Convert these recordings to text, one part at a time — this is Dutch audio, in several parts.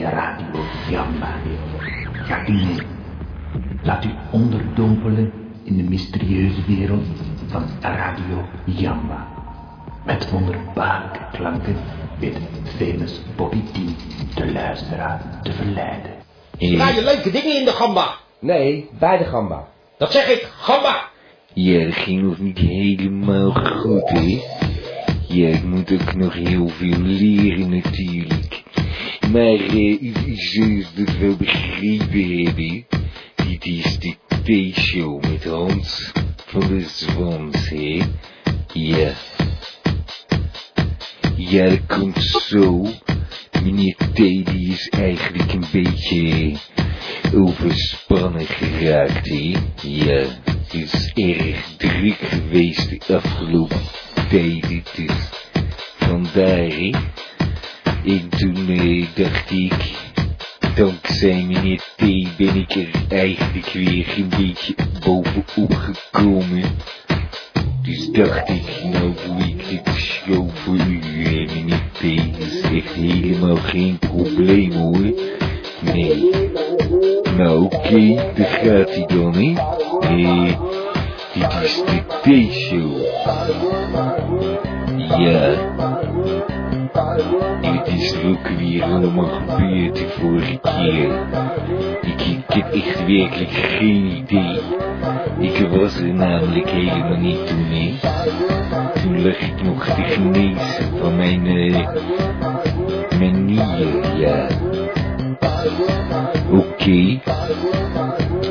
die Radio Jamba. Gaat u mee. Laat u onderdompelen in de mysterieuze wereld van Radio Jamba. Met wonderbaarlijke klanken weet famous Bobby T de luisteraar te verleiden. Draai je leuke dingen in de gamba. Nee, bij de gamba. Dat zeg ik, gamba. Ja, dat ging nog niet helemaal goed, hè? Ja, ik moet ook nog heel veel leren natuurlijk. Maar eh, u, u zult het wel begrepen hebben. Dit is de T-show met Hans van de Zwans, hè? Ja. Ja, dat komt zo. Meneer T die is eigenlijk een beetje overspannen geraakt, hè? Ja, het is erg druk geweest de afgelopen tijden, dus vandaar, hè? En toen dacht ik, dankzij meneer T ben ik er eigenlijk weer een beetje bovenop gekomen. Dus dacht ik, nou doe ik dit show voor u, eh, meneer T. Dat is echt helemaal geen probleem hoor. Nee. Nou oké, daar gaat hij dan, hè. Eh, dit is de T-show. Ja. Is er ook weer allemaal gebeurd de vorige keer. Ik, ik heb echt werkelijk geen idee. Ik was er namelijk helemaal niet toen, hè. Toen lag ik nog te genezen van mijn, eh, mijn ja. Oké.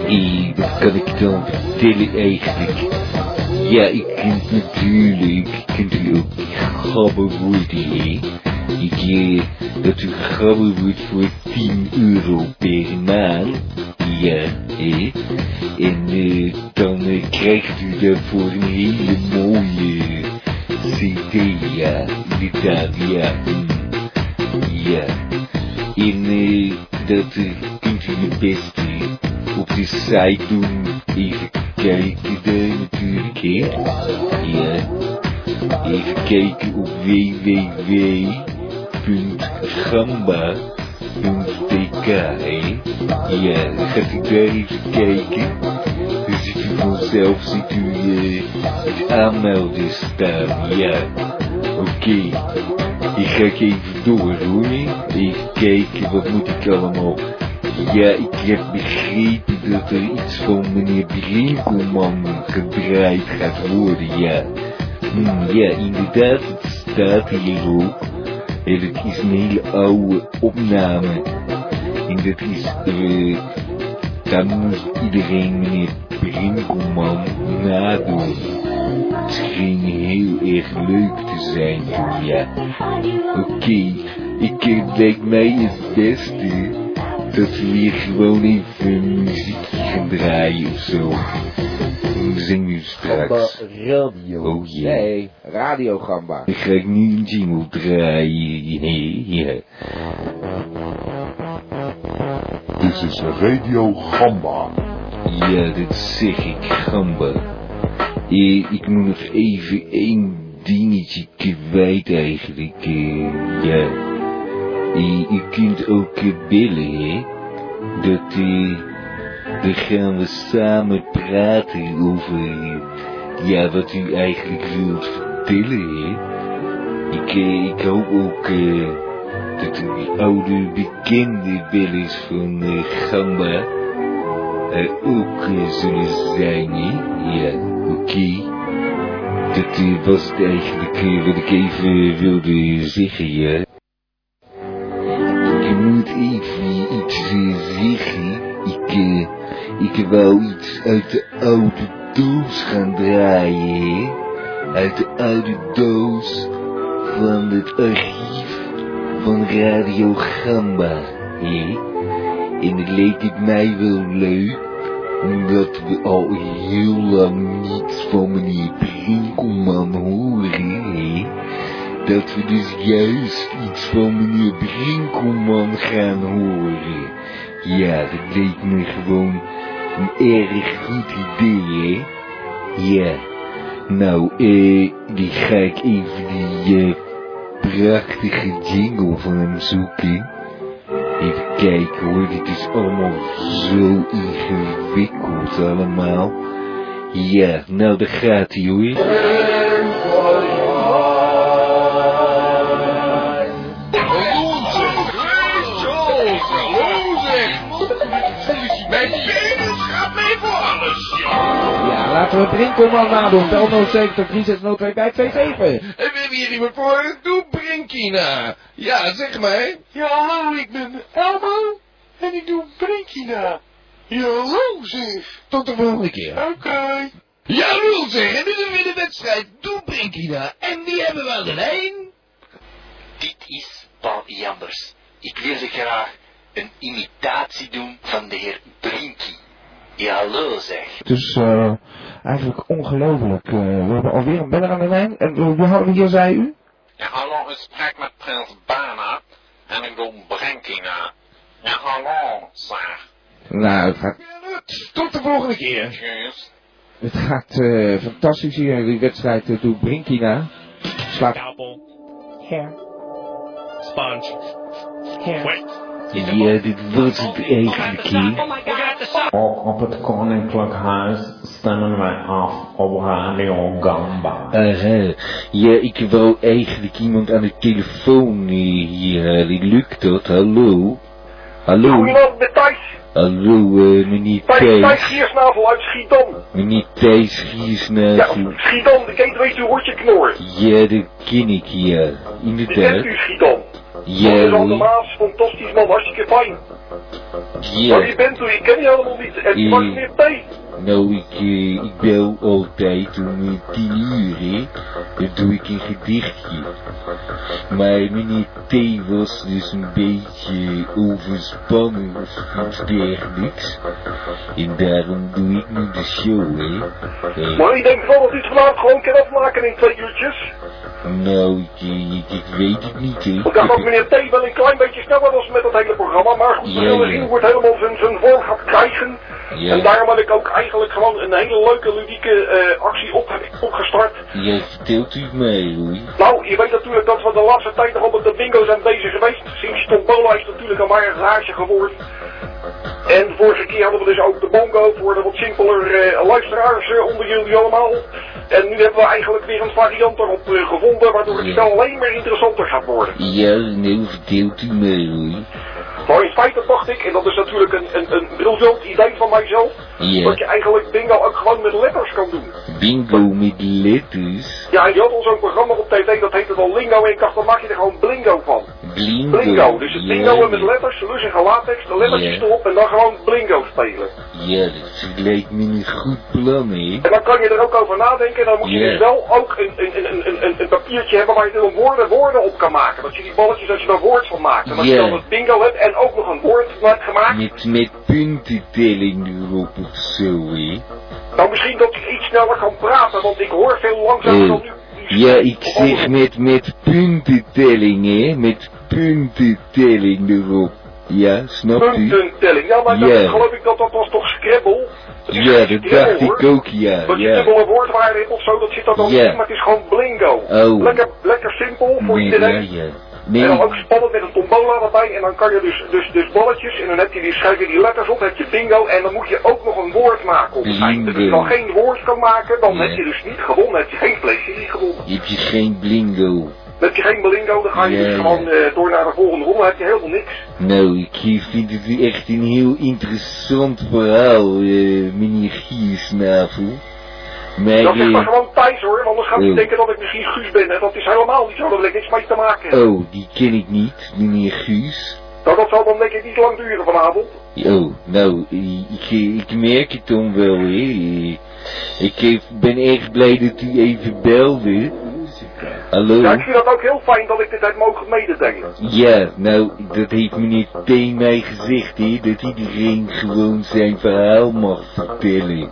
Eh, wat kan ik dan vertellen eigenlijk? Ja, ik kunt natuurlijk, kunt u ook gabber worden, hè? Ik, dat u gabber wordt voor 10 euro per maand. Ja, hè? En eh, dan eh, krijgt u daarvoor een hele mooie CD, ja. Inderdaad, ja. Ja. En eh, dat kunt u het beste op de site doen. Even kijken daar natuurlijk, hè. Ja. Even kijken op www.gamba.tk, hè. Ja, gaat u daar even kijken. Dan ziet u vanzelf, ziet u eh, het aanmelden staan, ja. Oké. Ga ik even door hoor. Even kijken, wat moet ik allemaal... Ja, ik heb begrepen dat er iets van meneer Brinkelman gedraaid gaat worden, ja. Hm, ja, inderdaad, het staat hier ook. Het is een hele oude opname. En dat is, eh, daar moest iedereen meneer Brinkelman nadoen. Het scheen heel erg leuk te zijn ja. Oké, ik eh, lijkt mij het beste dat we weer gewoon even muziek gaan draaien of zo. We Gamba straks. Radio. Oh, jee. Nee, Radio Gamba. Dan ga ik nu een jingle draaien. Dit is Radio Gamba. Ja, dat zeg ik, Gamba. Eh, ik moet nog even één dingetje kwijt eigenlijk. eh, ja. Eh, u kunt ook bellen, hè. Dat, eh, dan gaan we samen praten over, ja, wat u eigenlijk wilt vertellen, hè. Ik, eh, ik hoop ook, eh, dat die oude bekende bellers van eh, Gamba ook zullen zijn, hè? Ja, oké. Dat eh, was het eigenlijk wat ik even wilde zeggen, ja. Ik wou iets uit de oude doos gaan draaien, hè? Uit de oude doos van het archief van Radio Gamba, hè? En het leek het mij wel leuk, omdat we al heel lang niets van meneer Brinkelman horen, hè? Dat we dus juist iets van meneer Brinkelman gaan horen. Ja, dat leek me gewoon erg goed idee, hè? Ja. Nou, eh, die ga ik even die eh, prachtige jingle van hem zoeken. Even kijken hoor, dit is allemaal zo ingewikkeld allemaal. Ja, nou daar gaat hij hoor. Laten we Brinkelman nadoen. Bel 070 3602527. En we hebben hier iemand voor. Doe Brinkina. Ja, zeg maar. Ja, hallo, ik ben Elmo en ik doe Brinkina. Ja, hallo zeg. Tot de volgende keer. Oké. Ja, wil zeg. En nu hebben we de wedstrijd. Doe Brinkina. En die hebben we aan de lijn. Dit is Paul Jambers. Ik wilde graag een imitatie doen van de heer Brinky. Ja, hallo zeg. Is eh, eigenlijk ongelooflijk. Eh, we hebben alweer een beller aan de lijn. En uh, wie houden we hier, zei u? Ja, hallo, ik spreek met Prins Bana en ik doe Brinkina. Ja, hallo, zeg. Nou, het gaat, Tot de volgende keer. Het gaat eh, fantastisch hier. Die wedstrijd uh, doet Brinkina. Slaat. Hair. Sponge. Hair. Wet. Ja, dit was het eigenlijk hier. Ook op het Koninklijk Huis stemmen wij af op Radio Gamba. Aha, ja, ik wou eigenlijk iemand aan de telefoon eh, hier halen. Lukt dat? Hallo? Hallo? Goedenavond, met Thijs. Hallo, eh, meneer Thijs, Thijs. Giersnavel uit Schiedam. Meneer Thijs Ja, Giersnavel. Schiedam, de kent weet u hoortje knor. Ja, dat ken ik, ja. Die kent Inderdaad. u Schiedam. Hoor. Maas, fantastisch man, hartstikke fijn. Maar Ja. wie bent u? Ik ken je helemaal niet. En Eh. was meneer T. Nou, ik, eh, ik bel altijd om eh, tien uur, hè. Dan doe ik een gedichtje. Maar meneer T was dus een beetje overspannen of iets dergelijks. En daarom doe ik nu de show, hè. Eh, Maar ik denk wel dat u het vanavond gewoon kan afmaken in twee uurtjes. nou, ik, ik, ik weet het niet, hè. Ik dacht dat meneer T wel een klein beetje sneller was met dat hele programma. Maar goed, de Ja, ja. wordt helemaal zijn, zijn vorm gaat krijgen. Ja. En daarom had ik ook eigenlijk gewoon een hele leuke, ludieke eh, actie op, opgestart. Ja, vertelt u mij, hoor. Nou, je weet natuurlijk dat we de laatste tijd nog met de bingo zijn bezig geweest. Sinds Tombola is natuurlijk al maar een raasje geworden. En vorige keer hadden we dus ook de bongo voor de wat simpeler eh, luisteraars eh, onder jullie allemaal. En nu hebben we eigenlijk weer een variant erop gevonden, waardoor het Ja. spel alleen maar interessanter gaat worden. Ja, nou, vertelt u mij, hoor. Maar in feite dacht ik, en dat is natuurlijk een, een, een briljant idee van mijzelf, Ja. dat je eigenlijk bingo ook gewoon met letters kan doen. Bingo met letters. Ja, en je had al zo'n programma op tv, dat heette dan Lingo, en ik dacht, dan maak je er gewoon blingo van. Blingo. Blingo, dus het bingo met letters, lussige latex, de lettertjes Ja. erop en dan gewoon blingo spelen. Ja, dat lijkt me een goed plan, hè. En dan kan je er ook over nadenken en dan moet je dus wel ook een, een, een, een, een, een papiertje hebben waar je dan woorden, woorden op kan maken. Dat je die balletjes, dat je daar woord van maakt. En als je dan het bingo hebt en ook nog een woord gemaakt, Met, met puntentelling erop of zo, hè. dan misschien dat je iets sneller kan praten, want ik hoor veel langzamer Eh, dan. Ja, ik zeg met, met puntentelling, hè. Met puntentelling erop. Ja, snapt u? Puntentelling. Ja, maar Ja. dan geloof ik dat dat was toch Scrabble? Dat Ja, dat Scrabble, dacht hoor. ik ook, ja. Dat je Ja. dubbele woordwaarde of zo, dat zit er dan Ja. niet maar het is gewoon blingo. Oh. Lekker, lekker simpel voor Nee, ja, iedereen. Ja. En dan Nee, ook spannend met een tombola erbij. En dan kan je dus, dus, dus balletjes. En dan heb je die, schrijf je die letters op, heb je bingo. En dan moet je ook nog een woord maken op het einde. Dus als je dan geen woord kan maken, dan heb je dus niet gewonnen. Heb je geen PlayStation gewonnen. heb je geen blingo. Heb je geen bingo, dan ga je Ja, dus gewoon eh, door naar de volgende ronde. Dan heb je helemaal niks. Nou, ik vind het echt een heel interessant verhaal, eh, meneer Giersnavel. Maar, Dat is maar gewoon Thijs hoor, want anders gaat hij Oh. denken dat ik misschien Guus ben. En dat is helemaal niet zo, daar wil ik niks mee te maken hebben. oh, die ken ik niet, meneer Guus. Nou, dat zal dan denk ik niet lang duren vanavond. Oh, nou, ik, ik merk het dan wel, hè. Ik ben erg blij dat u even belde. Hallo? Ja, ik vind dat ook heel fijn dat ik dit heb mogen mededelen. Ja, nou, dat heeft meneer T. mij gezegd, hè, dat iedereen gewoon zijn verhaal mag vertellen.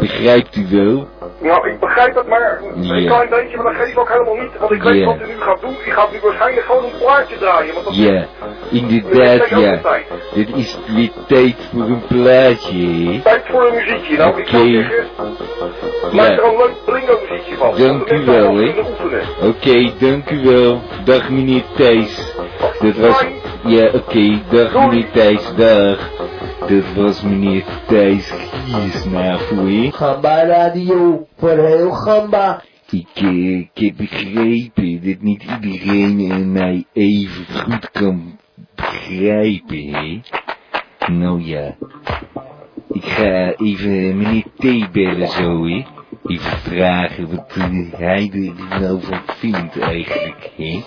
Begrijpt u wel? Nou, ik begrijp het, maar een Ja. klein beetje, maar dat geeft ook helemaal niet. Want ik weet Ja. wat u nu gaat doen. U gaat nu waarschijnlijk gewoon een plaatje draaien. Want dat Ja, inderdaad, ja. Dit is weer tijd voor een plaatje, hè? Tijd voor een muziekje. Nou, ik zou Oké. zeggen, maak er een leuk blingo muziekje van. Dank u wel, hè. Oké, dank u wel. Dag meneer Thijs. Dat was... Ja, oké, dag meneer Thijs, dag. Dat was meneer Thijs Giersnavel, hè? Gamba Radio, voor heel Gamba. Ik, eh, ik heb begrepen dat niet iedereen eh, mij even goed kan begrijpen, hè? Nou ja. Ik ga even meneer T bellen zo, hè? Even vragen wat hij er nou van vindt eigenlijk, hè?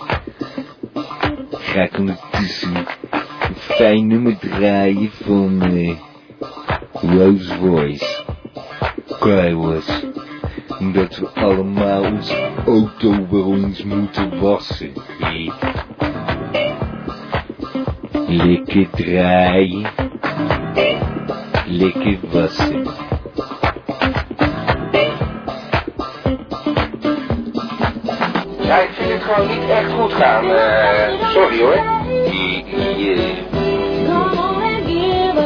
Ga ik ondertussen een fijn nummer draaien van eh, Rose Voice. Kruiwers omdat we allemaal onze auto ons moeten wassen. hè. Lekker draaien. Lekker wassen. Ja, ik vind het gewoon niet echt goed gaan. eh, sorry hoor.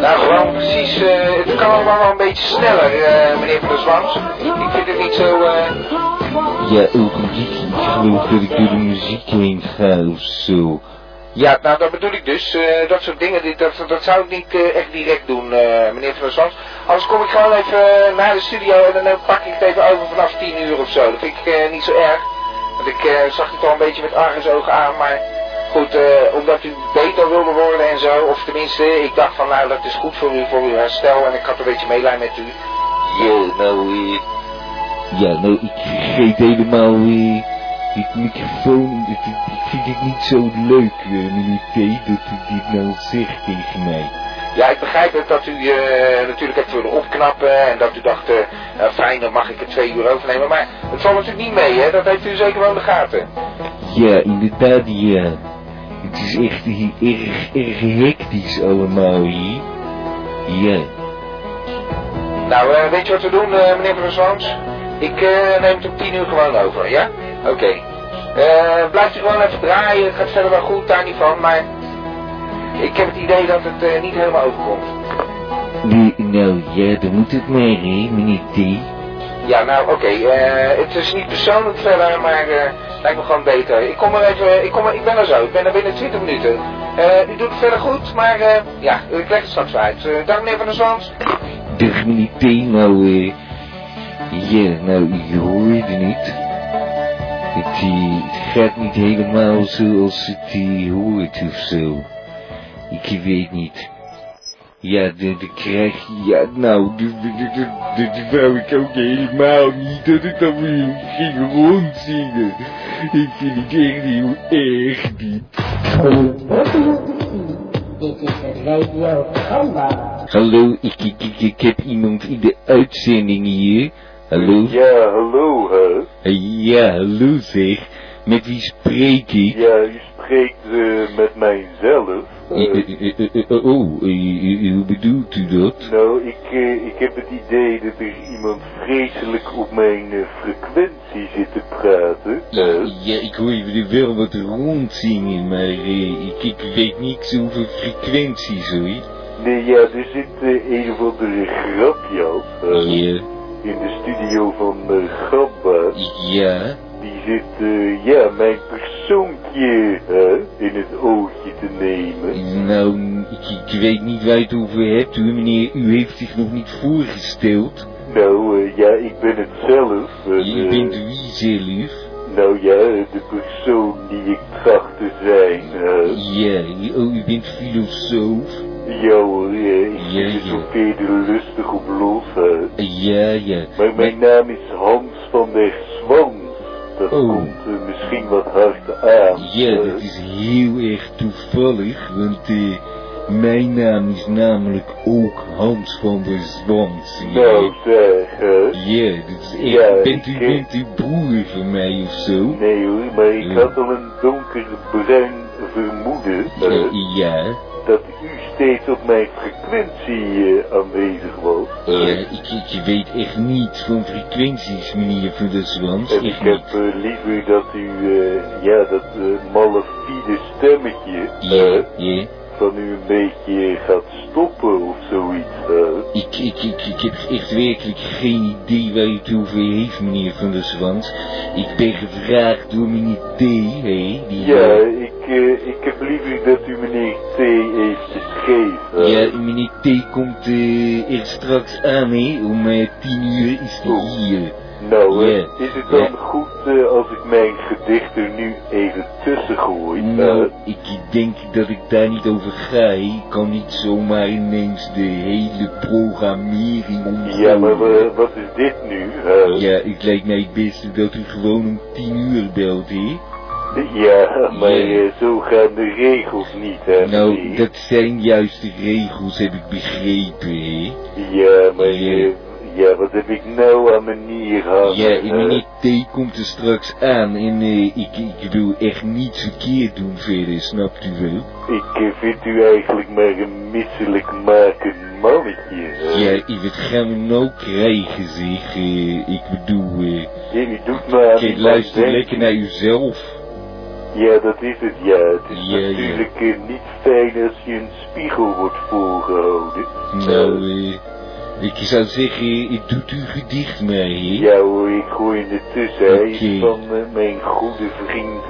Nou, gewoon precies, eh, het kan allemaal wel een beetje sneller, eh, meneer Van der Zwans. Ik vind het niet zo, eh, Ja, ogenblikje. Ik geloof dat ik door de muziek heen ga of zo. Ja, nou dat bedoel ik dus. eh, dat soort dingen, die- dat, dat zou ik niet eh, echt direct doen, eh, meneer Van. Anders kom ik gewoon even eh, naar de studio en dan eh, pak ik het even over vanaf 10 uur of zo. Dat vind ik eh, niet zo erg. Want ik eh, zag het al een beetje met argusogen aan, maar goed, eh, omdat u beter wilde worden en zo. Of tenminste, ik dacht van nou dat is goed voor u, voor uw herstel en ik had een beetje meelijn met u. Ja, nou, eh... Ja, nou, ik vergeet helemaal. Dit microfoon, dit- ik vind het niet zo leuk, meneer T, dat u dit nou zegt tegen mij. Ja, ik begrijp het dat u eh, natuurlijk hebt willen opknappen en dat u dacht, eh, eh, fijn, dan mag ik er twee uur overnemen. Maar het valt natuurlijk niet mee, hè? Dat heeft u zeker wel in de gaten. Ja, inderdaad, ja. Het is echt erg, erg hectisch allemaal hier. Ja. Nou, eh, weet je wat we doen, eh, meneer Van der Zwans? Ik eh, neem het om tien uur gewoon over, ja? Oké. Eh, blijft u gewoon even draaien, het gaat verder wel goed, daar niet van, maar... Ik heb het idee dat het eh, niet helemaal overkomt. Nu, nou ja, dan moet het maar, hè, meneer. Ja, nou oké, eh, het is niet persoonlijk verder, maar eh lijkt me gewoon beter. Ik kom er even, ik, kom er, ik ben er zo, ik ben er binnen 20 minuten. U doet het verder goed, maar ja, ik leg het straks uit. Dank meneer Van der Zwans. Dag meneer T, nou, eh... Ja, nou, ik hoorde het. Het, het gaat niet helemaal zoals het hoort of zo. Ik weet niet. Ja, de, de krijg ja, nou, dat wou ik ook helemaal niet, dat ik dan weer ging rondzingen. Ik vind het echt heel erg niet. Dit is de Gamba. Hallo, ik, ik, ik, ik heb iemand in de uitzending hier. Hallo? Ja, hallo, hè? Ja, hallo zeg. Met wie spreek ik? Ja, u spreekt eh, met mijzelf. Oh, hoe bedoelt u dat? Nou, ik, eh, ik heb het idee dat er iemand vreselijk op mijn eh, frequentie zit te praten. Ja, ik hoor er wel wat rondzingen, maar eh, ik, ik weet niks over frequenties hoor. Nee, ja, er zit een of andere grapjas eh, Ja, in de studio van uh, Gamba. ja. Die zit, ja, mijn persoontje hè, in het oogje te nemen. Nou, ik, ik weet niet waar je het over hebt hoor, meneer. U heeft zich nog niet voorgesteld. Nou, eh, ja, ik ben het zelf. Je eh, bent wie zelf? Nou ja, de persoon die ik tracht te zijn. hè. Ja, oh, u bent filosoof? Ja hoor, eh, ik Ja, zit er ja. zo verder lustig op los. Ja, ja. Maar mijn naam is Hans van der Zwans. Dat Oh. komt misschien wat hard aan. Ja, dat is heel erg toevallig, want eh, Mijn naam is namelijk ook Hans van der Zwans. ja. Nou zeg, hè? Ja, dat is echt. Ja, bent, u, bent u broer van mij of zo? Nee hoor, maar ik Ja. had al een donkerbruin vermoeden hè, Eh, ja, dat u steeds op mijn frequentie eh, aanwezig was. ja ik, ik weet echt niet van frequenties, meneer van der Zwans. En ik heb eh, liever dat u, eh, ja, dat eh malafide stemmetje Ja, eh, ja. Van u een beetje gaat stoppen of zoiets. eh. Ik, ik, ik, ik heb echt werkelijk geen idee waar u het over heeft, meneer Van der Zwans. Ik ben gevraagd door meneer T, hè? Die, Ja, ik, eh, ik heb liever dat u meneer T eventjes geeft. ja, meneer T komt eh, er straks aan, hè? Om eh, tien uur is hij hier. Nou, Ja, is het dan goed eh, als ik mijn gedicht er nu even tussen gooi? Nou, eh? ik denk dat ik daar niet over ga. Ik kan niet zomaar ineens de hele programmering omgooien. ja, maar wa- wat is dit nu? eh? Ja, het lijkt mij het beste dat u gewoon om tien uur belt, hè? Ja, maar Ja. zo gaan de regels niet, hè? Nou, dat zijn juist de regels, heb ik begrepen, hè? Ja, maar Ja. Eh, ja, wat heb ik nou aan mijn nier hangen? Ja, hè? en meneer T komt er straks aan en eh, ik, ik wil echt niets verkeerd doen verder, snapt u wel? Ik eh, vind u eigenlijk maar een misselijkmakend mannetje. hè? Ja, ik- wat gaan we nou krijgen, zeg? Eh, ik bedoel, eh, Ja, u doet me aan kijk, luister lekker naar uzelf. Ja, dat is het, ja. Het is Ja, natuurlijk eh, niet fijn als je een spiegel wordt voorgehouden. Nou, eh, ik zou zeggen, ik doe uw gedicht maar, hè? Ja hoor, ik gooi hem ertussen. Hij is van eh, mijn goede vriend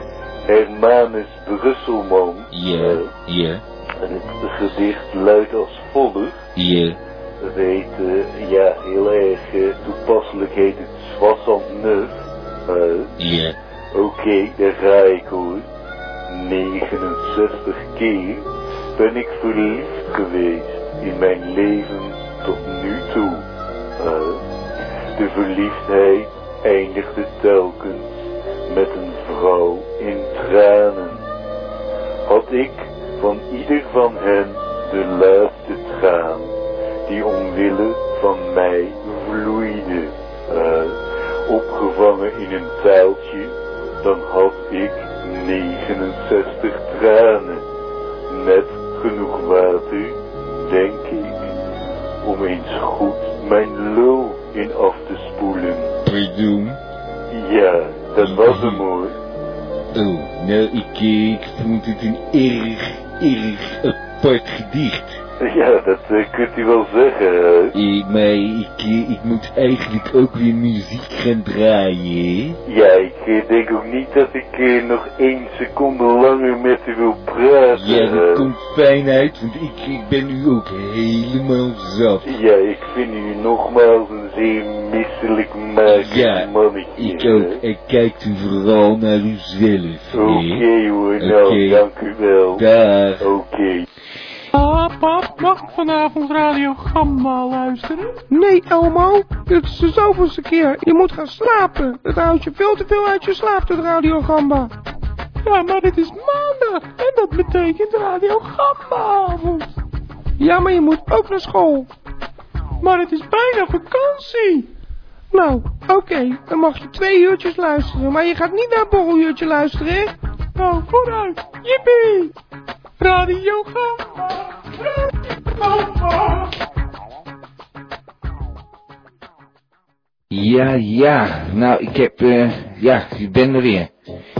Hermanus Brusselman. Ja, Eh, ja, en het gedicht luidt als volgt. ja, Dat heet, ja, heel erg eh, toepasselijk heet het Neuf. Eh, ja. Oké, daar ga ik hoor. 69 keer ben ik verliefd geweest in mijn leven tot nu de verliefdheid eindigde telkens met een vrouw in tranen. Had ik van ieder van hen de laatste traan die omwille van mij vloeide, opgevangen in een taaltje, dan had ik 69 tranen. Net genoeg water, denk ik, om eens goed mijn lul in af te spoelen. Pardon? Ja, dat was hem hoor. Oh, nou, ik, ik vond het een erg, erg apart gedicht. Ja, dat eh, kunt u wel zeggen. Eh, maar ik, eh, ik moet eigenlijk ook weer muziek gaan draaien? Ja, ik denk ook niet dat ik nog één seconde langer met u wil praten. Ja, dat komt fijn uit, want ik, ik ben nu ook helemaal zat. Ja, ik vind u nogmaals een zeer misselijk makend Ja, mannetje. Ik ook. En kijkt u vooral naar uzelf? Oké hoor, nou, dank u wel. Dag. Oké. Pap, pap, mag ik vanavond Radio Gamma luisteren? Nee, Elmo. Dit is de zoveelste keer. Je moet gaan slapen. Het houdt je veel te veel uit je slaap, het Radio Gamba. Ja, maar dit is maandag. En dat betekent Radio Gamba-avond. Ja, maar je moet ook naar school. Maar het is bijna vakantie. Nou, oké, dan mag je twee uurtjes luisteren. Maar je gaat niet naar een borreluurtje luisteren, hè? Nou, vooruit. Jippie. Radio Gamba. Ja, ja. Nou, ik heb, eh, ja, ik ben er weer.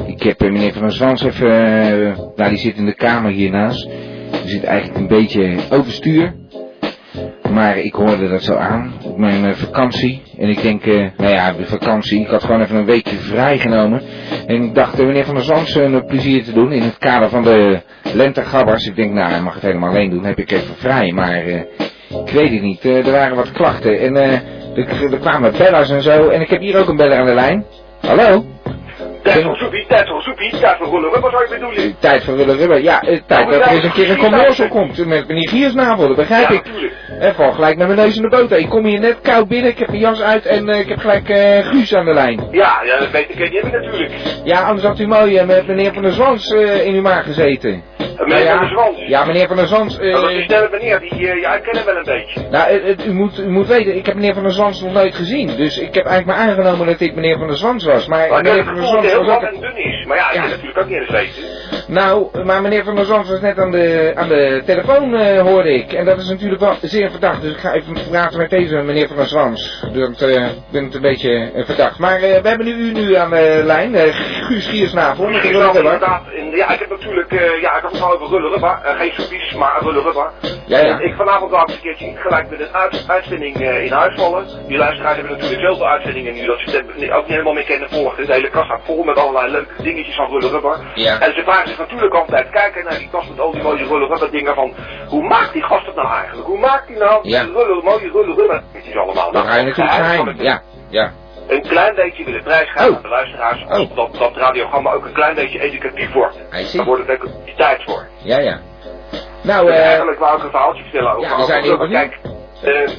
Ik heb eh, meneer Van Zwans even, eh, nou, die zit in de kamer hiernaast. Die zit eigenlijk een beetje overstuur. Maar ik hoorde dat zo aan op mijn eh, vakantie. En ik denk, eh, nou ja, de vakantie. Ik had gewoon even een weekje vrijgenomen. En ik dacht eh, meneer Van der Zwans een plezier te doen in het kader van de lentegabbers. Ik denk, nou, hij mag het helemaal alleen doen. heb ik even vrij. Maar ik weet het niet. Er waren wat klachten. En er, er kwamen bellers en zo. En ik heb hier ook een beller aan de lijn. Hallo? Tijd voor soepie, tijd voor soepie, tijd voor rollen. Wat zou je bedoelen? Tijd voor willen willen. Ja, eh, tijd dat er eens een keer een commercial komt met meneer Giersnavel, dat begrijp ik. En val gelijk met mijn neus in de boter. Ik kom hier net koud binnen, ik heb mijn jas uit en eh, ik heb gelijk eh, Guus aan de lijn. Ja, ja, dat weet ik hebben natuurlijk. Ja, anders had u mooi met meneer van der Zwans in uw maag gezeten. Uh, meneer ja, van der Zwans. Ja, meneer van der Zwans. eh, Nou, dat is een snelle meneer, die, eh, ja, ik hem wel een beetje. nou, eh, eh, u, moet, u moet weten, ik heb meneer van der Zwans nog nooit gezien. Dus ik heb eigenlijk maar aangenomen dat ik meneer van der Zwans was. Maar, meneer van der Zwans hij heel was lang en dun is. Maar ja, ik Ja. natuurlijk ook niet eens weten. Nou, maar meneer van der Zwans was net aan de, aan de telefoon, eh, hoorde ik. En dat is natuurlijk wel zeer verdacht. Dus ik ga even praten met deze meneer van der Zwans. Dus eh, ik ben het een beetje eh, verdacht. Maar we hebben nu u nu aan de lijn. Guus Giersnavel. met inderdaad. Ja, ik heb natuurlijk, ja, ik had het al over rullerubba. Uh, geen soepies, maar rullerubba. Ja, ja. En ik vanavond eens een keertje gelijk met een uit, uitzending in huis vallen. Die luisteraars hebben natuurlijk zoveel uitzendingen nu dat ze het ook niet helemaal meer kennen volgen. De hele kast vol met allerlei leuke dingetjes van rullerubba. Ja. En ze vragen zich natuurlijk altijd kijken naar die kast met al die mooie rullerubba dingen van, hoe maakt die gast het nou eigenlijk? Hoe maakt die nou Ja. die mooie rullerubba dingetjes allemaal? Dat ga je natuurlijk geheim Ja, ja. een klein beetje willen prijsgeven Oh. aan de luisteraars. Oh. Dat, dat radiogramma ook een klein beetje educatief wordt. Daar wordt het ook tijd voor. Ja, ja. Nou, Dus eh... eigenlijk wou ik een verhaaltje vertellen over Ja, we zijn rubber. Kijk, eh,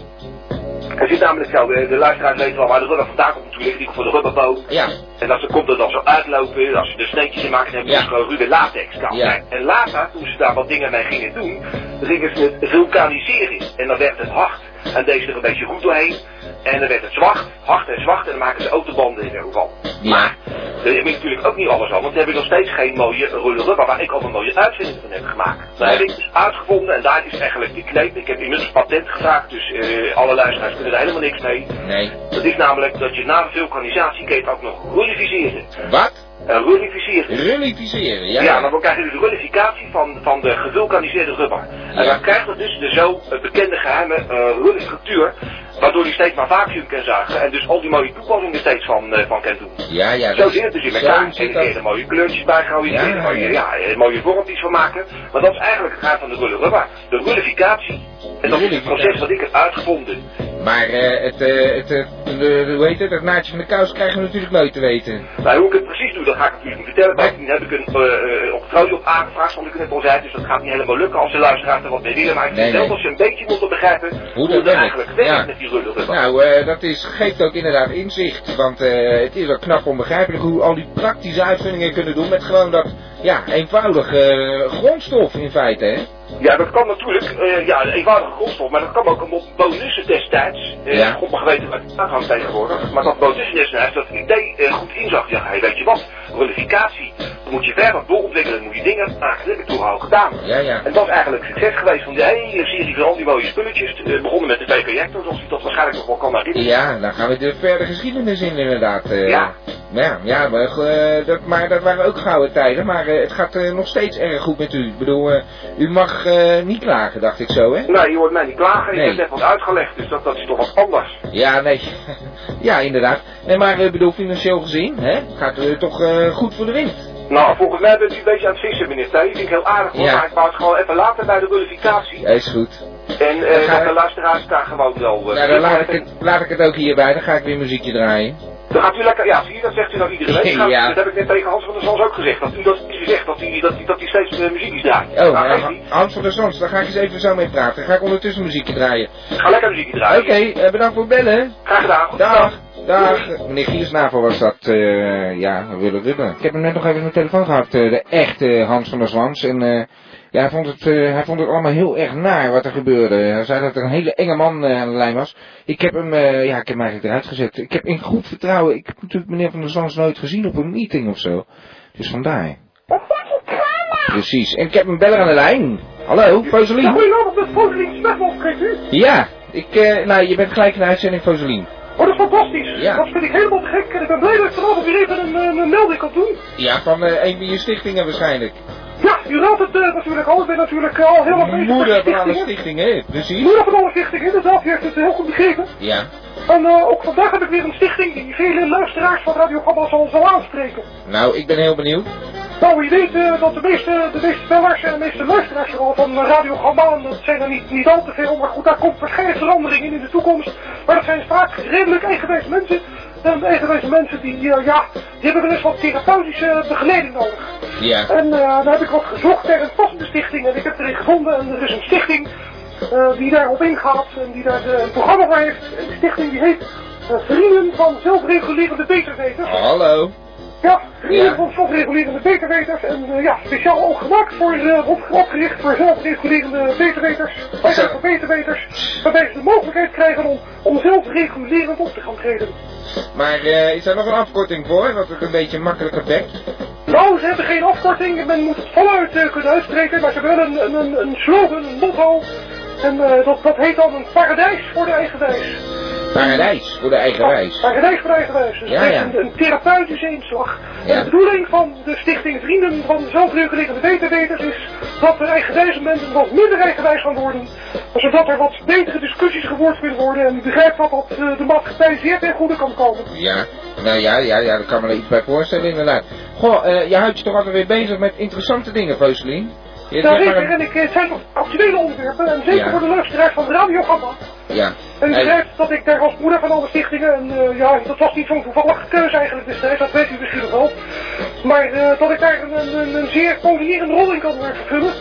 er zit namelijk zo, de, de luisteraars weten wel waar de rubber vandaan komt natuurlijk, die voor de rubberboot. Ja. En dat ze komt er dan zo uitlopen, als ze er sneetjes in maken, dan hebben ze Ja. dus gewoon ruwe latex kan. Ja. En later, toen ze daar wat dingen mee gingen doen, gingen ze het vulkaniseren. En dan werd het hard. En deze er een beetje goed doorheen. En dan werd het zwart, hard en zwart. En dan maken ze autobanden in ieder geval. Maar, daar heb ik natuurlijk ook niet alles al. Want we hebben nog steeds geen mooie rubber waar ik al een mooie uitvinding van heb gemaakt. Dat heb ik dus uitgevonden en daar is eigenlijk die kneep. Ik heb inmiddels patent gevraagd, dus eh, alle luisteraars kunnen er helemaal niks mee. Nee. Dat is namelijk dat je na de vulkanisatie ook nog rullificeren. Wat? Uh, rullificeren. Rullificeren, ja. Ja, dan krijg je dus rullificatie van, van de gevulkaniseerde rubber. En dan krijgt het dus de zo eh, bekende geheime uh, rullistructuur, waardoor die steeds maar vacuüm kan zuigen en dus al die mooie toepassingen steeds van, uh, van kan doen. Ja, ja. Zo dat- zit het dus in elkaar. En dat. er mooie kleurtjes bij gooien, Ja, ja, mooie, ja. ja, eh, mooie vormpjes van maken. Maar dat is eigenlijk het geheim van de rubber. De rullificatie. En dat is het proces wat ik heb uitgevonden. Maar eh, het, eh, het, hoe heet het, het naadje van de kous krijgen we natuurlijk nooit te weten. Nou, hoe ik het precies doe, dat ga ik natuurlijk niet vertellen. Bovendien heb ik een uh, op aangevraagd, zoals ik het net al zei. Dus dat gaat niet helemaal lukken als de luisteraars er wat mee willen. Maar ik Nee, nee. dat ze een beetje moeten begrijpen hoe, dat het eigenlijk werkt Ja. met die rulle rubber. Nou, dat is, geeft ook inderdaad inzicht. Want eh, het is wel knap onbegrijpelijk hoe al die praktische uitvindingen kunnen doen met gewoon dat, ja, eenvoudig eh, grondstof in feite, hè? Ja, dat kan natuurlijk, eh, ja, een eenvoudige grondstof, maar dat kan ook een bonussen destijds. Eh, Ja. God mag weten wat het tegenwoordig. Maar dat bonussen destijds dat idee goed inzag. Ja, hey, weet je wat, dan moet je verder doorontwikkelen, dan moet je dingen maken. Dat heb ik toen al gedaan. Ja, ja. En dat is eigenlijk succes geweest van die hele serie van al die mooie spulletjes. Eh, begonnen met de VK-reactor, zoals u dat waarschijnlijk nog wel kan herinneren. Ja, dan gaan we de verder geschiedenis in inderdaad. eh. Ja. Ja, ja maar, eh, dat, maar dat waren ook gouden tijden. Maar het gaat nog steeds erg goed met u. Ik bedoel, u mag niet klagen, dacht ik zo, hè? Nee, je hoort mij niet klagen, Nee. je hebt net wat uitgelegd, dus dat, dat is toch wat anders. Ja, nee. ja, inderdaad. Nee, maar ik bedoel, financieel gezien, hè? Gaat u toch goed voor de wind? Nou, volgens mij bent u een beetje aan het vissen, meneer Thij. vind ik heel aardig, hoor, Ja. maar ik wou het gewoon even laten bij de rullificatie. Ja, is goed. En eh ga dat de luisteraars daar gewoon wel... eh, Nou, dan laat ik, het, laat ik het ook hierbij. Dan ga ik weer muziekje draaien. Dan gaat u lekker... Ja, zie je, dat zegt u nou iedere week. Gaat- Ja. Dat heb ik net tegen Hans van der Zans ook gezegd. Dat u dat gezegd, dat hij dat, dat hij steeds uh, muziekjes draait. Oh, nou, nou. Hans van der Zons, daar ga ik eens even zo mee praten. Dan ga ik ondertussen muziekje draaien. Ga lekker muziekje draaien. Oké, eh, bedankt voor het bellen. Graag gedaan. Goed Dag. Dag. Meneer Giersnavel was dat, eh, ja, we willen rubben. Ik heb hem net nog even aan de telefoon gehad, eh, de echte Hans van der Zwans. En eh, ja, hij vond, het, eh, hij vond het allemaal heel erg naar wat er gebeurde. Hij zei dat er een hele enge man eh, aan de lijn was. Ik heb hem, eh, ja, ik heb hem eigenlijk eruit gezet. Ik heb in goed vertrouwen, ik heb natuurlijk meneer van der Zwans nooit gezien op een meeting of zo. Dus vandaar. Precies. En ik heb een beller aan de lijn. Hallo, Foselien. Goedenavond, met Foselien Smethel, spreekt u? Ja, ik, eh, nou, je bent gelijk in de uitzending Foselien. Oh, dat is fantastisch. Ja. Dat vind ik helemaal te gek. En ik ben blij dat ik vanavond weer even een, een, een melding kan doen. Ja, van een van je stichtingen waarschijnlijk. Ja, u raadt het eh, natuurlijk al. Ik ben natuurlijk eh, al heel lang bezig Moeder van alle stichtingen. stichtingen, precies. Moeder van alle stichtingen, inderdaad. U heeft het heel goed begrepen. Ja. En eh, ook vandaag heb ik weer een stichting die vele luisteraars van Radio Gabba zal, zal aanspreken. Nou, ik ben heel benieuwd. Nou, je weet eh, dat de meeste, de meeste bellers en de meeste luisteraars van eh, Radio en dat zijn er niet, niet al te veel, maar goed, daar komt waarschijnlijk verandering in in de toekomst. Maar dat zijn vaak redelijk eigenwijs mensen En eigenwijze mensen die, eh, ja, die hebben wel eens wat therapeutische begeleiding nodig. Ja. En uh, daar heb ik wat gezocht naar een passende stichting en ik heb erin gevonden. En er is een stichting uh, die daarop ingaat en die daar een programma voor heeft. En die stichting die heet Vrienden van Zelfregulerende Beterweters. hallo. Ja, vrienden ja. van zelfregulerende beterweters. En uh, ja, speciaal ook gemaakt voor, uh, op, opgericht voor zelfregulerende beterweters. Eigenlijk voor beterweters. Waarbij ze de mogelijkheid krijgen om, om zelfregulerend op te gaan treden. Maar uh, is daar nog een afkorting voor? Dat het een beetje makkelijker bekt? Nou, ze hebben geen afkorting. Men moet het voluit kunnen uitspreken. Maar ze hebben wel een, een, een slogan, een motto. En dat, dat heet dan een paradijs voor de eigen wijs. Paradijs voor de eigen wijs. Paradijs voor de eigen wijs. Dus ja, ja. een, een therapeutische inslag. Ja. En de bedoeling van de stichting Vrienden van Zelfregulerende Beterweters is dat er eigenwijze mensen wat minder eigenwijs gaan worden. Zodat er wat betere discussies gevoerd kunnen worden. En u begrijpt dat dat uh, de maatschappij zeer ten goede kan komen. Ja, nou ja, ja, ja, daar kan me er iets bij voorstellen inderdaad. Goh, uh, je houdt je toch altijd weer bezig met interessante dingen, Foselien? Zeker. En ik, zijn toch actuele onderwerpen. En zeker Ja. voor de luisteraars van de radiogamma. Ja. En u begrijpt dat ik daar als moeder van alle stichtingen, en uh, ja, dat was niet zo'n toevallige keuze eigenlijk destijds, dat weet u misschien nog wel. Maar uh, dat ik daar een, een, een zeer polierende rol in kan vervullen.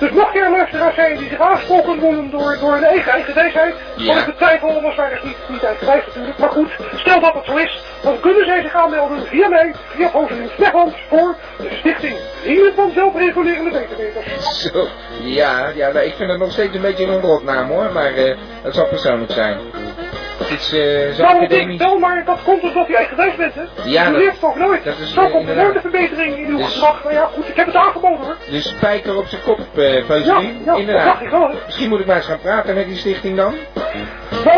Dus mocht er luisteraars zijn die zich aangesproken voelen door, door een eigen eigen wijsheid, Ja. dan ik betwijfel, ze niet, niet eigenwijs natuurlijk. Maar goed, stel dat het zo is, dan kunnen zij zich aanmelden via mij, via Foselien Snegland, voor de stichting Vrienden van Zelfregulerende Beterweters. Zo, ja, ja nou, ik vind het nog steeds een beetje een rotnaam hoor, maar eh het zal persoonlijk zijn. Is eh Nou, ik wel, maar dat komt omdat u eigenwijs bent, hè? Ja, u dat- leert toch nooit. dat is, Zo eh, komt er inderdaad. nooit een verbetering in uw Dus- gedrag. Nou ja, goed, ik heb het aangeboden, hoor. Dus spijker op zijn kop, eh Foselien. Ja, ja, inderdaad. dat dacht ik wel, hè. Misschien moet ik maar eens gaan praten met die stichting dan.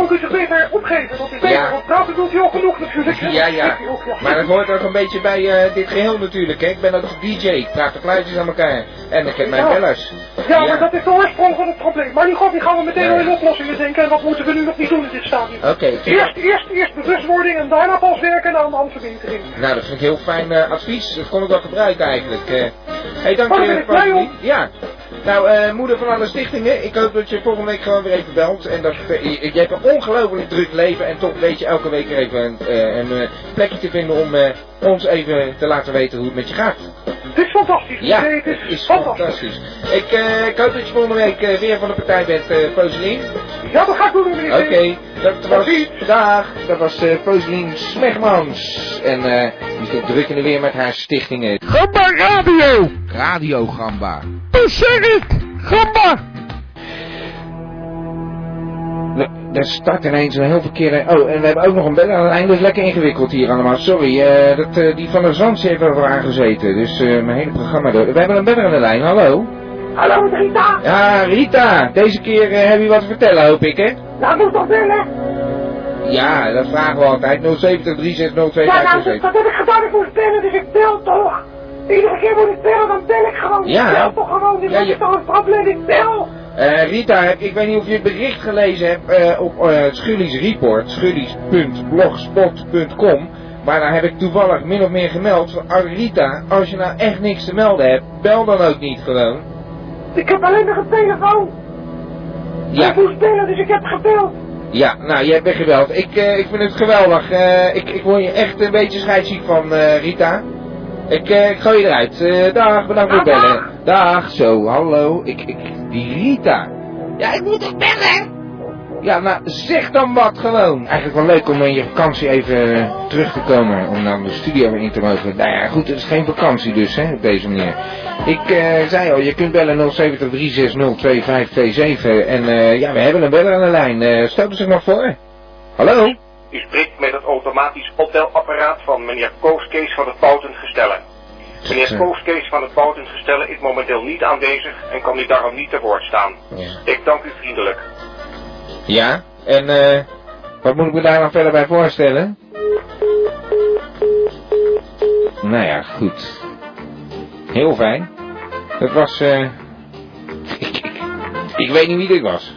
U kunt zich beter opgeven, dat is beter. Ja. Want praten doet u al genoeg natuurlijk. hè. Ja, ja. U. Maar dat hoort ook een beetje bij eh, dit geheel natuurlijk. Hè. Ik ben ook DJ, ik praat de geluidjes aan elkaar. En ik heb mijn bellers. Ja, maar dat is de oorsprong van het probleem. Maar nu gaan we- gaan we meteen al in oplossingen denken. En wat moeten we nu nog niet doen in dit stadium? Oké, Eerst, eerst, eerst bewustwording en daarna pas werken aan de handverbetering. Nou, dat vind ik heel fijn eh, advies. Dat kon ik wel gebruiken eigenlijk. Eh hey, dank Oh, je. Ja. Nou, eh, moeder van alle stichtingen, ik hoop dat je volgende week gewoon weer even belt. En dat, eh, je, je hebt een ongelooflijk druk leven en toch weet je elke week er even eh, een eh, plekje te vinden om eh, ons even te laten weten hoe het met je gaat. Het is fantastisch. Ja, het het is, is fantastisch. fantastisch. Ik, eh, ik hoop dat je volgende week weer van de partij bent, eh Foselien. Ja, dat ga ik doen, meneer. Oké, dat was vandaag. Dat was eh Foselien Smegmans. En eh die zit druk in de weer met haar stichtingen. Gamba Radio! Radio Gamba. Ik! Gamba! Daar start ineens een heel verkeerde... Oh, en we hebben ook nog een beller aan de lijn. Dat is lekker ingewikkeld hier allemaal. Sorry, eh, dat, eh, die van der Zand heeft er wel aangezeten. Dus eh, mijn hele programma... Door. We hebben een beller aan de lijn. Hallo? Hallo, Rita. Ja, Rita. Deze keer heb je wat te vertellen, hoop ik, hè? Nou, moet toch bellen? Ja, dat vragen we altijd. 070 360 Ja, nou, dat, 2567. dat heb ik gedaan. Ik moest bellen, dus ik bel toch. Iedere keer moet ik bellen, dan bel ik gewoon. Ja. Ik bel toch gewoon. Dit Ja, is je- toch een probleem. Ik bel. Eh, Rita, ik weet niet of je het bericht gelezen hebt eh, op eh Schullies Report, schullies.blogspot.com. Maar daar heb ik toevallig min of meer gemeld van, Rita, als je nou echt niks te melden hebt, bel dan ook niet gewoon. Ik heb alleen nog een telefoon. Ja. Ik moest bellen, dus ik heb gebeld. Ja, nou, jij bent geweldig. Ik, ik vind het geweldig. Ik, ik word je echt een beetje scheidsziek van, Rita. Ik, eh, ik gooi je eruit. Eh, dag, bedankt voor het Ah, bellen. Dag, zo, hallo. Ik, ik, die Rita. Ja, ik moet toch bellen? Ja, nou, zeg dan wat gewoon. Eigenlijk wel leuk om in je vakantie even eh, terug te komen. Om dan de studio weer in te mogen. Nou ja, goed, het is geen vakantie dus, hè, op deze manier. Ik zei al, je kunt bellen 070 360 2527. En ja, we hebben een beller aan de lijn. Eh stel er zich maar voor. Hallo? U spreekt met het automatisch opbelapparaat van meneer Koos Kees van het Boutengestellen. Meneer Zo. Koos Kees van het Boutengestellen is momenteel niet aanwezig en kan u daarom niet te woord staan. Ja. Ik dank u vriendelijk. Ja, en eh, wat moet ik me daar dan verder bij voorstellen? Nou ja, goed. Heel fijn. Dat was, eh, ik weet niet wie dit was.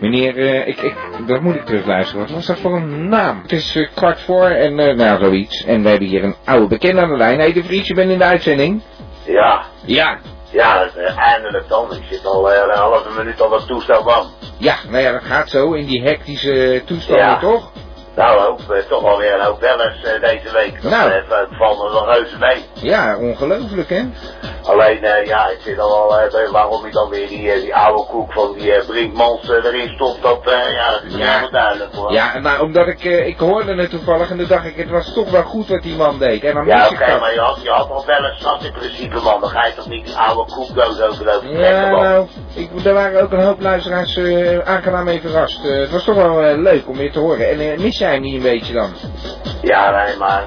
Meneer, eh, ik, ik, dat moet ik terugluisteren. Wat was dat voor een naam? Het is eh, kwart voor en, eh, nou, zoiets. En we hebben hier een oude bekende aan de lijn. Hey, de Vries, je bent in de uitzending. Ja, Ja. ja, eindelijk dan. Ik zit al een halve minuut op dat toestel van. Ja, nou ja, dat gaat zo in die hectische toestanden, Ja. toch? Nou, eh, toch alweer een hoop bellers eh, deze week. Nou. v- valt me wel reuze mee. Ja, ongelooflijk hè? Alleen, eh, ja, ik vind al wel, eh, waarom je dan weer die, eh, die oude koek van die eh, Brinkmans erin stopt, dat, ja, dat is niet Ja. helemaal duidelijk hoor. Ja, maar omdat ik, ik hoorde het toevallig en toen dacht ik, het was toch wel goed wat die man deed. En dan Ja, oké, ik maar je had, je had al bellers zat in principe, man. Dan ga je toch niet die oude koek dood over over trekken, Ja, man. nou, ik, er waren ook een hoop luisteraars aangenaam mee verrast. Het was toch wel leuk om weer te horen. En mis jij hem niet een beetje dan? Ja, nee, maar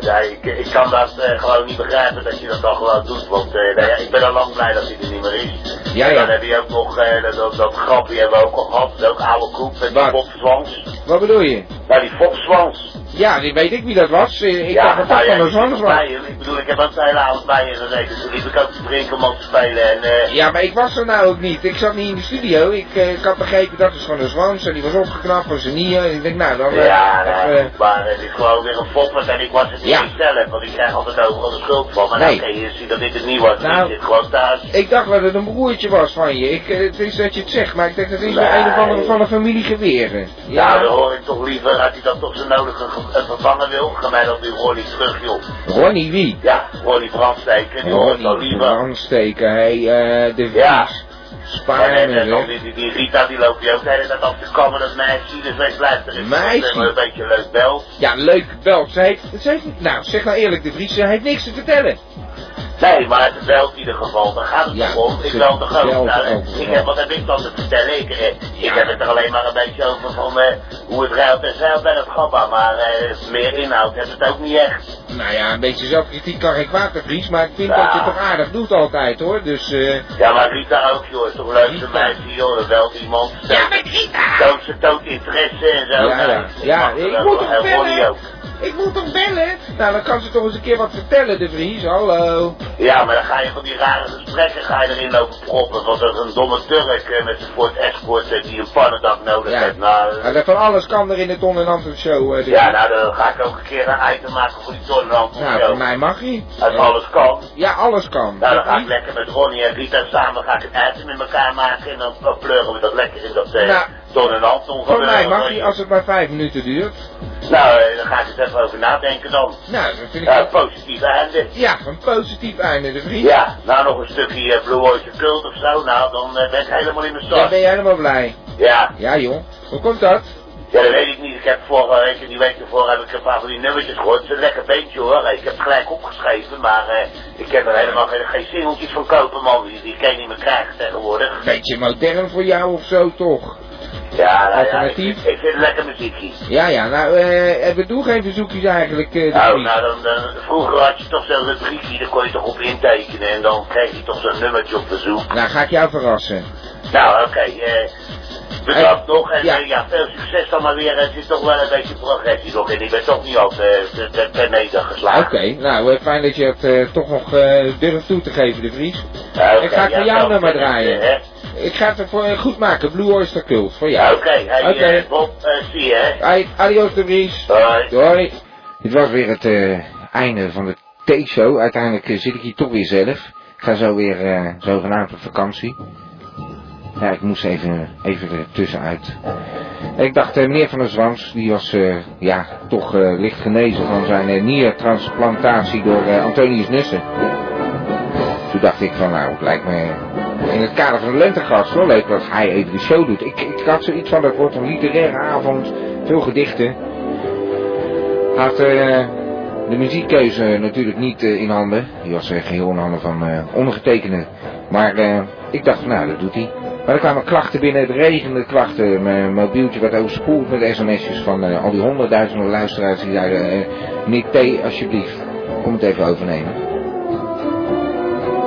nee, ik, ik kan dat eh, gewoon niet begrijpen dat je dat dan gewoon doet. Want nou ja, ik ben al lang blij dat hij er niet meer is. Ja, en ja. dan heb je ook nog dat, dat, dat grapje hebben we ook al gehad. Ook oude koek met die Fopswans. Wat bedoel je? Nou, die Fopswans. Ja, die weet ik wie dat was. Eh, ik ja, dacht dat nou ja, van de Zwans was. Ik bedoel, ik heb ook de hele avond bij je gezeten. Toen liep ik ook te drinken om op te spelen. En, eh, Ja, maar ik was er nou ook niet. Ik zat niet in de studio. Ik, eh, ik had begrepen dat het van de Zwans en die was opgeknapt van zijn. En ik denk, nou, dan... ja, nou, maar het is gewoon weer een fopper en ik was het niet Ja. eens zelf, want ik krijg altijd overal de schuld van. Maar Nee. nou, je ziet dat dit het niet was, Nou. ik zit gewoon thuis. ik dacht dat het een broertje was van je. Ik, het is dat je het zegt, maar ik denk dat het is Nee. een of andere van een familie geweren. Ja, dan hoor ik toch liever dat hij dat toch zo nodig eh, vervangen wil. Ga mij dan nu Ronnie terug, joh. Ronnie wie? Ja, Ronnie Brandsteken, die hoor ik liever. brandsteken, hey, eh, de Ja. Vries. En, Spaar en, en die, die, die Rita, die loopt je ook de hele tijd af te kammen, dat meisje. Dus wees blijft er Meisje? een beetje leuk bel. Ja, leuk wel. Ze heeft, ze heeft, nou, zeg nou eerlijk, de Vries, ze heeft niks te vertellen. Nee, maar het belt in ieder geval, daar gaat het Ja, toch om. Ik bel de groot. Nou, ook ik wel. heb, wat heb ik dan te vertellen? Ik, eh, ik heb het er alleen maar een beetje over van eh, hoe het ruilt en zeilt bij het gabba. Maar eh, meer inhoud heeft het ook niet echt. Nou ja, een beetje zelfkritiek kan geen kwaad, Vries, maar ik vind Ja. dat je het toch aardig doet altijd, hoor. Dus, eh... Ja, maar Rita ook, joh. Is toch leuk de meisje, joh. Dan belt iemand. Ja, met Rita! Toont ze toont interesse en zo. Ja, Nou, ja. Ja, mag ik wel. moet bellen? Ik moet toch bellen? Nou, dan kan ze toch eens een keer wat vertellen, de Vries. Hallo. Ja, maar dan ga je van die rare gesprekken ga je erin lopen proppen. Want dat is een domme Turk eh, met Escort eh, die een pannendak nodig Ja. heeft. Nou, eh, van alles kan er in de en Antwoord show, ja, nou dan ga ik ook een keer een item maken voor die Tonnenland. Nou, voor mij mag hij. Als alles kan. Ja, alles kan. Nou, dan ga ik lekker met Ronnie en Rita samen ga ik een item met elkaar maken. En dan pleuren we dat lekker in dat eh Nou, Tonnenland. Voor mij mag hij als het maar vijf minuten duurt. Nou, eh, dan ga ik eens even over nadenken dan. Nou, dat vind ik... Ja, positief einde. Ja, een positief einde, de Vries. Ja, nou nog een stukje eh, Blue Oyster Cult of zo. Nou, dan eh, ben ik helemaal in de Dan stad. ben je helemaal blij. Ja. Ja, joh. Hoe komt dat? Ja, dat weet ik niet. Ik heb vorige week en die week ervoor heb ik een paar van die nummertjes gehoord. Het is een lekker beentje hoor. Ik heb het gelijk opgeschreven, maar ik heb er helemaal geen, geen singeltjes van kopen, man. Die, die kan je niet meer krijgen tegenwoordig. Beetje modern voor jou of zo, toch? Ja, nou ja, ik, Alternatief? vind- ik vind het lekker muziekje. Ja, ja, nou, eh, we doen geen verzoekjes eigenlijk, de Nou, nou dan, dan, vroeger had je toch zo'n rubriekje, daar kon je toch op intekenen en dan kreeg je toch zo'n nummertje op bezoek. Nou, ga ik jou verrassen. Nou, oké, bedankt nog en Ja. ja. ja, veel succes dan maar weer. Het is toch wel een beetje progressie nog en ik ben toch niet al te, te, te, te nedergeslagen. Oké, nou, fijn dat je het toch nog durft toe te geven, de Vries. Ja, oké, ik ga het voor ja, jou dat nummer ik, draaien. hè. Ik ga het ervoor goed maken, Blue Oyster Cult, voor jou. Oké, hey, eh, Bob, eh, zie je, hè. Hey, adios de Vries. Hoi. Doei. Dit was weer het eh, einde van de T-show. Uiteindelijk zit ik hier toch weer zelf. Ik ga zo weer zogenaamd op vakantie. Ja, ik moest even, even er tussenuit. Ik dacht, meneer Van der Zwans, die was ja, toch licht genezen van zijn niertransplantatie door Antonius Nussen. Toen dacht ik van, nou, het lijkt me in het kader van lentegast wel leuk dat hij even de show doet. Ik, ik had zoiets van, dat wordt een literaire avond, veel gedichten. Had eh, de muziekkeuze natuurlijk niet eh, in handen. Die was eh, geheel in handen van ondergetekende. Maar ik dacht, nou, dat doet hij. Maar er kwamen klachten binnen, het regende klachten. Mijn mobieltje werd overspoeld met sms'jes van al die honderdduizenden luisteraars die eh meneer T, alsjeblieft, kom het even overnemen.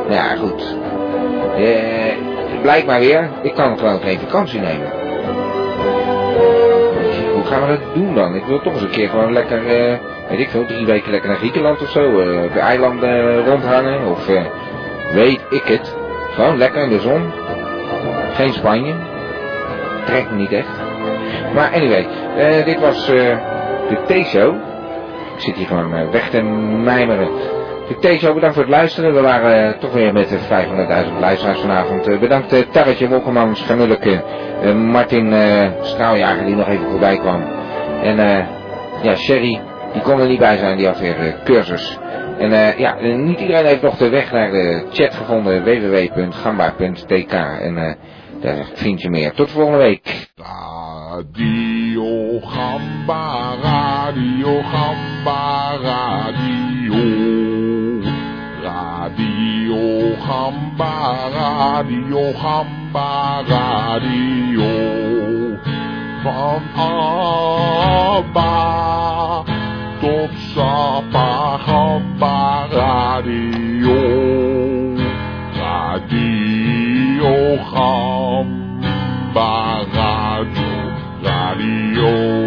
Ja, goed. Blijkbaar weer, ik kan gewoon geen vakantie nemen. Hoe gaan we dat doen dan? Ik wil toch eens een keer gewoon lekker, eh, weet ik veel, drie weken lekker naar Griekenland of zo. eh, op de eilanden eh, rondhangen. Of weet ik het. Gewoon lekker in de zon. Geen Spanje. Trekt me niet echt. Maar anyway, dit was de T-show. Ik zit hier gewoon weg te mijmeren. De T-show, bedankt voor het luisteren. We waren eh, toch weer met de 500.000 luisteraars vanavond. Eh, bedankt uh, Tarretje Wolkermans, Ganulleke, eh, Martin eh, Straaljager die nog even voorbij kwam. En eh, ja, Sherry, die kon er niet bij zijn, die had weer eh, cursus. En eh, ja, eh, niet iedereen heeft nog de weg naar de chat gevonden, www.gamba.tk. En eh, daar vind je meer. Tot volgende week. Gamba, Radio Gamba, Radio. Gamba, Radio Gamba, Radio. Van Abba tot Sapa Gamba, Radio. Radio Gamba, Radio. Radio